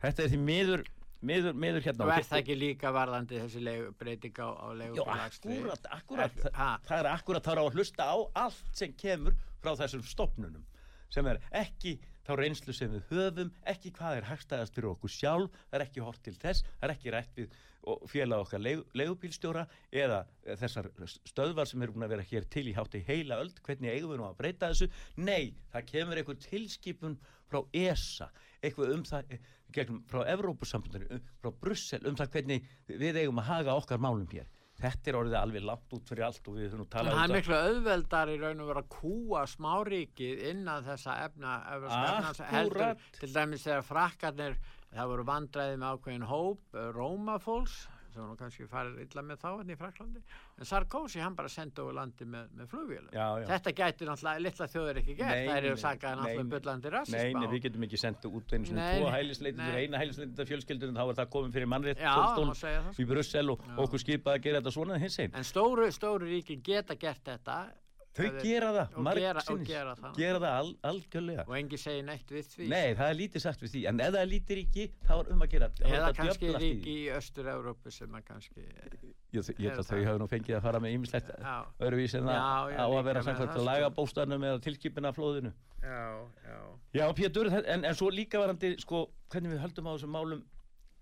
Þetta er því miður, miður, miður hérna. er það ekki líka varðandi þessi legu, breyting á, á Já, legufélagstri akkurat, akkurat. Er- ha? Það, það er akkurat það er á að hlusta á allt sem kemur frá þessum stopnunum sem er ekki þá reynslu sem við höfum, ekki hvað er hagstæðast fyrir okkur sjálf, það er ekki hort til þess, það er ekki rætt við félag okkar leigu, leigubílstjóra eða þessar stöðvar sem eru búin að vera hér til í hátti heila öld, hvernig eigum við nú að breyta þessu? Nei, það kemur einhver tilskipun frá ESA, eitthvað um það, gegnum, frá Evrópusambandinu, frá Brussel, um það hvernig við eigum að haga okkar málum hér. Þetta er orðið alveg langt út fyrir allt og við höfum nú En talað það er um það. miklu auðveldar í raun og vera að kúa smáríkið innan þessa efna, efna heldur til dæmis þegar frakkarnir það voru vandræði með ákveðin hóp eh, Rómafólks sem nú kannski farið illa með þá hérna í Fraklandi en Sarkozy hann bara sendi over landi með, með já. þetta gæti náttúrulega litla þjóður ekki gert. Nei, það eru nei, nei, náttúrulega nei. byllandi Nei, rassism nei, við getum ekki sendt út einu svona Nei, tvo nei, hælisleitindur, nei. eina hælisleitindur fjölskyldunum, þá er það komið fyrir mannrétt í Brussel og okkur skipað að gera þetta svona en stóru, stóru ríkin geta gert þetta Þau þeir- gera það, og marg gera- og sinnis, gera það. gera það al, algjörlega. og engi segir neitt við því Nei, það er lítið sagt við því, en ef það er lítið ríki, þá er um að gera er eða kannski ríki í Östur-Európu sem að kannski Ég, ég held að þau það. hafa nú fengið að fara með ýmislegt Já. öðruvís en það á að vera samkvæmt það, sko. lagabóstanum eða tilskipina flóðinu. já, já Já, Pétur, en, en svo líka varandi, sko, hvernig við höldum á þessum málum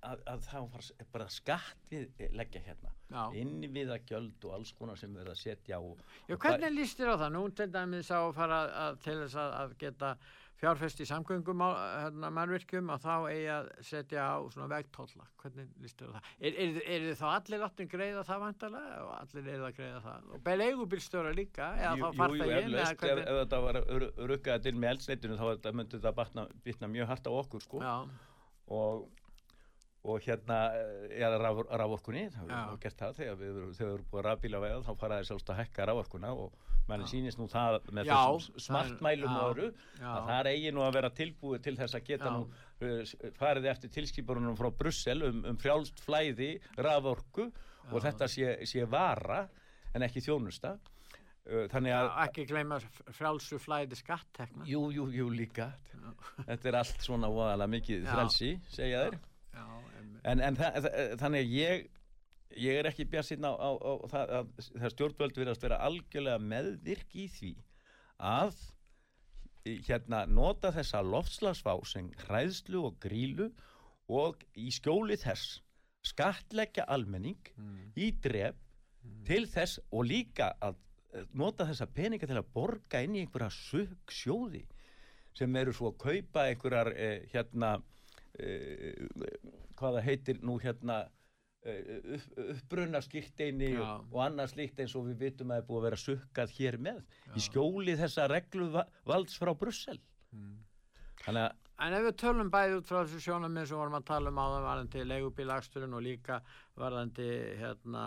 að, að það var s- bara skattið leggja hérna. Já. Inni við að gjöld og alls konar sem við að setja og... Já, og hvernig líst þér á það? Nú til dæmis á að fara að, til þess að, að geta fjárfest í samgöngum hérna, mannvirkjum að þá eigi að setja á svona vegtólla. Hvernig líst þér á það? Er, er, er þá allir láttin greiða það vantarlega og allir er að greiða það? Og beil eigubílstjóra líka, eða Jú, þá farta ég inn? ef, þetta var rukkaðið inn með eldsneitinu þá myndi það bitna mjög hart á okkur sko. Og, og hérna er raf, raforkunni, Já. hefur gert það þegar við við erum búið að rafbíla vega þá fara þeir sjálfst að hækka raforkuna og mann sýnist nú það með Já, þessum er- smartmælum já, já. að það eigi nú að vera tilbúið til þess að geta Já. nú uh, farið eftir tilskipunum frá Brussel um, um frjálst flæði raforku og þetta sé, sé vara en ekki þjónusta Uh, þannig að Já, ekki gleyma frjálsu flæði skattekna. Jú, jú, jú, líka. Þetta er allt svona voðalega mikið Já. frelsi, segja þér. Já, En, en þa þa þannig að ég, ég er ekki bjart síðan á, á, á það að það stjórnvöld verðast vera algjörlega meðvirk í því að hérna nota þessa loftslagsvá sem hræðslu og grílu og í skjóli þess skatleggja almenning í dref til þess og líka að eh, nota þessa peninga til að borga inn í einhverja sög sjóði sem eru svo að kaupa einhverjar eh, hérna hvaða heitir nú hérna uh, upp, uppbrunna skýrteini Já. og, annað slíkt eins og við vitum að það er búið að vera sukkað hér með í skjóli þessa reglu va- valds frá Brussel Mm. þannig að En ef við tölum bæði út frá þessu sjónamið sem vorum að tala um áðan varðandi leigubílaksturinn og líka varðandi, hérna,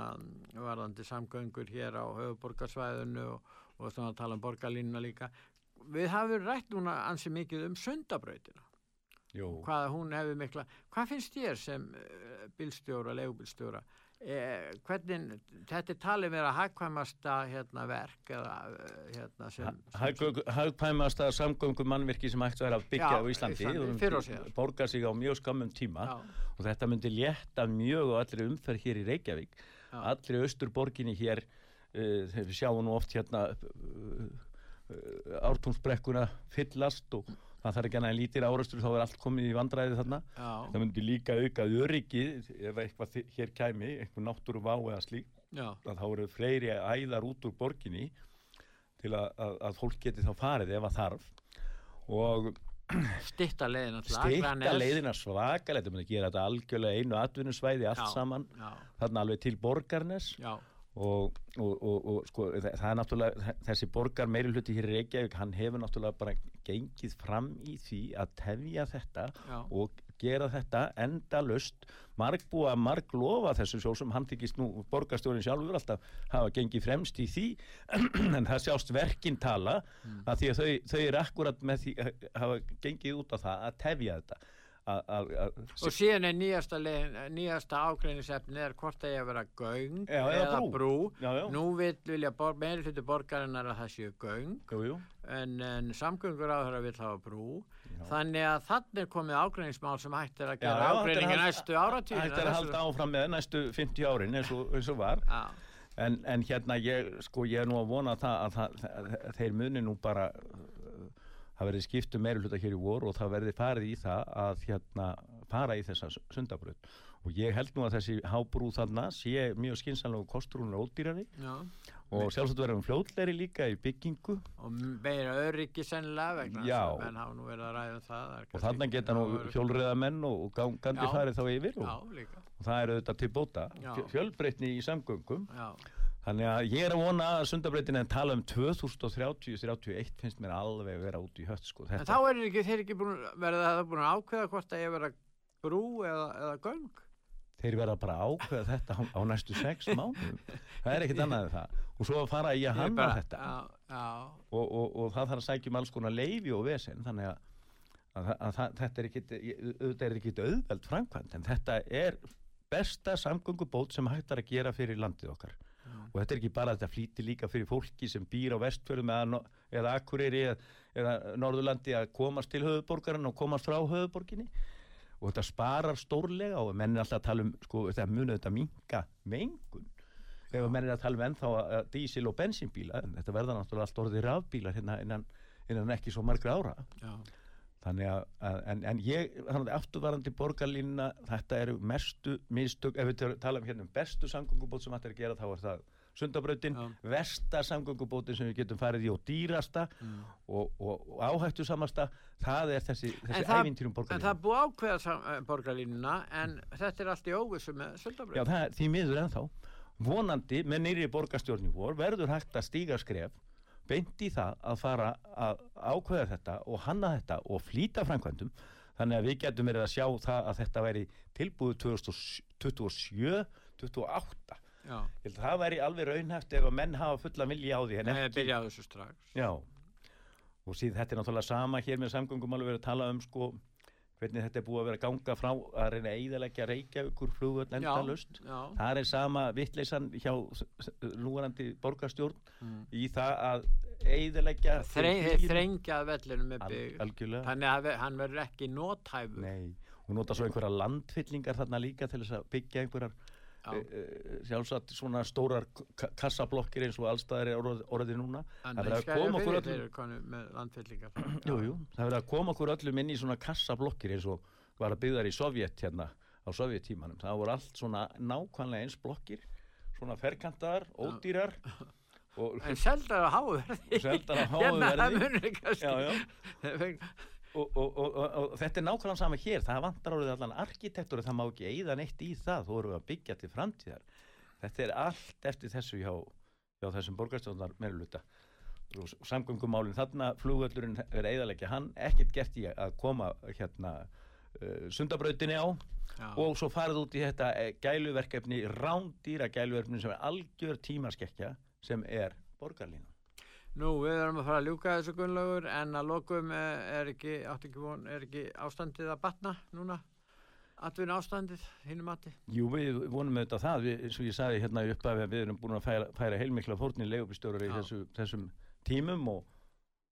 varðandi samgöngur hér á höfuborgarsvæðinu og, og svona að tala um borgarlínuna líka. Við hafum rætt núna ansi mikið um sundabrautina. Jú, Hvað hún hefur mikla, hvað finnst þér sem uh, bílstjóra, leigubílstjóra? Eh, hvernig, þetta er talið vera hagkvæmasta hérna, verk eða uh, hérna sem, sem hagpæmasta samgöngum mannvirki sem hægt væri að byggja Já, á Íslandi, Íslandi, og og borga sig á mjög skammum tíma Já. og þetta myndi létta mjög á allri umferð hér í Reykjavík Já. allri austurborginni hér uh, við sjáum nú oft hérna uh, uh, ártúnsbrekkuna fyllast og það þarf ekki annað en lítir árastur þá er allt komið í vandræði þarna. Já, það myndi líka auka öryggi ef eitthvað hér kæmi, eitthvað náttúru vá eða slík þá eru fleiri æðar út úr borginni til að, að, að fólk geti þá farið ef að þarf. Og stitta leiðin alltaf. styrta leiðina svakalega, þetta myndi gera þetta algjörlega einu atvinnusvæði allt Já, saman. Já, þarna alveg til borgarnes. Já, og, og, og, og sko, það, er náttúrulega þessi borgar meiri hluti hér í Reykjavík hann hefur náttúrulega bara gengið fram í því að tefja þetta Já. og gera þetta endalust margbúa, marglofa þessu svo sem hann þykist nú borgarstjórin sjálfur alltaf hafa gengið fremst í því en það sjást verkin tala Mm. að því að þau, þau eru akkurat með því að hafa gengið út á það að tefja þetta að, að, að, Og síðan er nýjasta, nýjasta ágreinisefni er hvort það er að vera göng Já, eða brú. Já, já. Nú vil, vilja bor, meiri hluti borgarinnar að það séu göng jú, jú. en, en samgöngur á þeirra vil hafa brú. Þannig að þannig er komið ágreinismál sem hægt er að gera er hald- næstu áratíð. Hægt er að halda áfram með næstu 50 árin eins og, eins og var en, en hérna ég, sko, ég er nú að vona það að, það, að þeir muni nú bara það verði skiptu meiri hluta hér í vor og það verði farið í það að hérna fara í þessa sundabröð og ég held nú að þessi hábrú þarna sé mjög hún er ódýrari. Já. og sjálfsagt verðum fljótlegri líka í byggingu. Og meira öryggi sennilega vegna menn hafa nú verið að ræða um það. og ekki geta nú hjólreiðamenn og Já. farið þá yfir og, Já, og það er auðvitað til bóta. Fjölbreytni í samgöngum. Já, Þannig að ég er að vona að sundabreytin en tala um 2030-31 finnst mér alveg að vera út í hött sko. en þá er ekki, þeir ekki búin, verið það búin að ákveða hvort að vera brú eða, eða göng. þeir verða bara að ákveða þetta á, á næstu sex mánuðum. Það er ekkit annað en það. Og svo að fara í að Ég bara- þetta Já, já, og, og, og það þarf að sækja um alls konar leifi og vesen þannig að, að, að, þetta er ekkit, auðveld framkvæmt en þetta er besta samgöngubót sem hægt er að gera fyrir landið okkar. Og þetta er ekki bara þetta flýti líka fyrir fólki sem býr á vestfjörðum eða, eða Akureyri eða, eða Norðurlandi að komast til höfuborgarinn og komast frá höfuborginni og þetta sparar stórlega og menn er alltaf að tala um sko, þetta munið þetta minka mengun. Ef menn er að tala um ennþá dísil og bensínbíla en þetta verða náttúrulega allt orðið rafbílar hérna innan, innan ekki svo margra ára. Já. Þannig að, að en, en ég, þannig að afturvarandi borgarlínuna, þetta eru mestu mistök, ef við tala um hérna um bestu samgöngubót sem þetta er að gera, þá er það sundabrautin, Já. versta samgöngubótin sem við getum farið í og dýrasta og, og, og áhættu samasta það er þessi, þessi ævintýrum en borgarlínu það er búið að ákveða eh, borgarlínuna en þetta er allt í óvissu með Já, Söldabröð. það því miður ennþá vonandi með nýri borgarstjórn í vor verður hægt að stíga skref beint í það að fara að ákveða þetta og hanna þetta og flýta framkvæmdum. Þannig að við getum verið að sjá það að þetta væri tilbúið 2027 28 Já, Ég held að það væri alveg raunhæft ef að menn hafa fulla vilja á því en það er ekki byrjað þessu strax. Já, og síðan þetta er náttúrulega sama hér með samgöngum alveg verið að tala um sko hvernig þetta er búið að vera ganga frá að reyna að eiðalegja Reykjavíkur flugvöld endalust það er sama vittleysan hjá núverandi borgarstjórn Mm. í það að eiðalegja Þreng, þeir þrengjað vellinu með Al, bygg. algjörlega Þannig að hann verður ekki nóthæfur. Nei, og nota svo einhverja landfyllingar þarna líka til þess að byggja einhverjar sjálfsagt svona stórar kassablokkir eins og allstaðar orð, orðið núna. Það verður að koma okkur öllum það verður að koma okkur öllum inn í svona kassablokkir eins og var að byggðar í Sovjet hérna á Sovjettímanum það voru allt svona nákvæmlega eins blokkir svona ferkantar, ódýrar og En seldar á háverði. Seldar á háu Og, og, og, þetta er nákvæmlega sama hér. Það vantar árið allan arkitektur og það má ekki eigða neitt í það, þú eru að byggja til framtíðar. Þetta er allt eftir þessu hjá, hjá þessum borgarstjóðnar meðluta og samgöngumálinn þarna flugvöllurinn er eigðalegja hann. Ekkert gert í að koma hérna uh, sundabrautinni á. Já. og svo farið út í þetta eh, gæluverkefni rándýra gæluverkefni sem er algjör tímaskekkja sem er borgarlínu Nú, við erum að fara að ljúka þessu gunnlaugur en að lokum eh, er ekki, ekki von, er ekki ástandið að batna núna? Atvinni ástandið, hinnum mati? Jú, við vonum auðvitað það, við, og ég sagði hérna upp að við erum búin að færa, færa heilmikla fórnir leigubistjórar í þessu, þessum tímum og,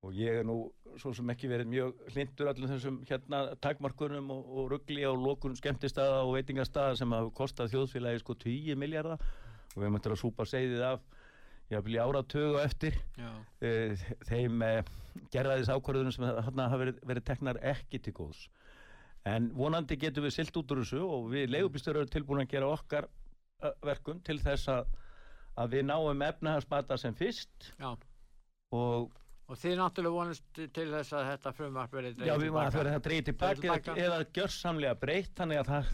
og ég er nú svo sem ekki verið mjög hlindur allir þessum hérna takmarkunum og, og ruggli á lokun skemmtistaða og veitingastaða sem hafa kostað þjóðfélagi sko 10 miljardar og við möttum að súpa segðið af haf viljað áratögu og eftir. Uh, þeim uh, gerðaðis ákvarðunum sem þarna hafa verið, verið teknar ekki til góðs. En vonandi getum við silt út úr þessu og við leigubýstur eru tilbúin að gera okkar verkum til þess að, að við náum efnahagsbata sem fyrst. Já. og Og þið náttúrulega vonast til þess að þetta frumvarp verið já, við varum að tilbaka Dregið til eða, gjörsamlega breytt þannig að það,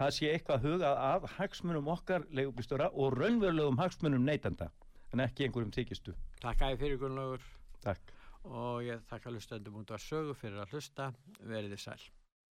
það sé eitthvað hugað að hagsmunum okkar leigubýstura og raunverulegum hagsmunum neytanda en ekki einhverjum þykistu. Takk að fyrir gunnlaugur Takk. og ég þakka hlustendum út af sögu fyrir að hlusta. Verið þið sæl.